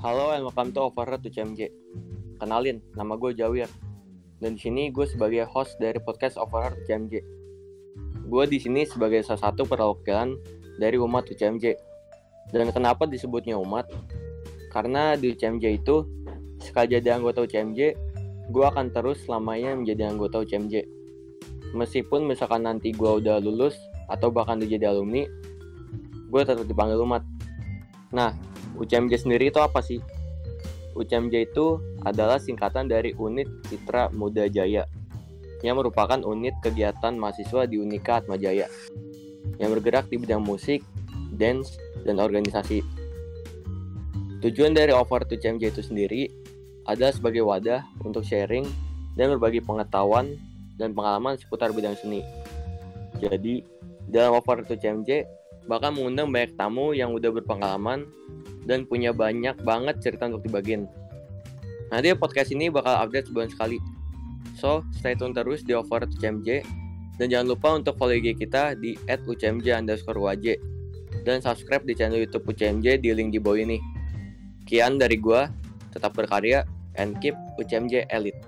Halo and welcome to Overheard UCMJ. Kenalin, nama gue Jawir. Dan di sini gue sebagai host dari podcast Overheard UCMJ. Gue di sini sebagai salah satu perwakilan dari umat UCMJ. Dan kenapa disebutnya umat? Karena di UCMJ itu, sekali jadi anggota UCMJ, gue akan terus selamanya menjadi anggota UCMJ. Meskipun misalkan nanti gue udah lulus atau bahkan udah jadi alumni, gue tetap dipanggil umat. Nah, UCMJ sendiri itu apa sih? UCMJ itu adalah singkatan dari Unit Citra Muda Jaya yang merupakan unit kegiatan mahasiswa di Unika Atmajaya yang bergerak di bidang musik, dance, dan organisasi. Tujuan dari Over to UCMJ itu sendiri adalah sebagai wadah untuk sharing dan berbagi pengetahuan dan pengalaman seputar bidang seni. Jadi, dalam Over to UCMJ bakal mengundang banyak tamu yang udah berpengalaman dan punya banyak banget cerita untuk dibagiin. Nanti podcast ini bakal update sebulan sekali. So, stay tune terus di Over UCMJ dan jangan lupa untuk follow IG kita di @ucmj underscore waj dan subscribe di channel YouTube UCMJ di link di bawah ini. Kian dari gua, tetap berkarya and keep UCMJ elite.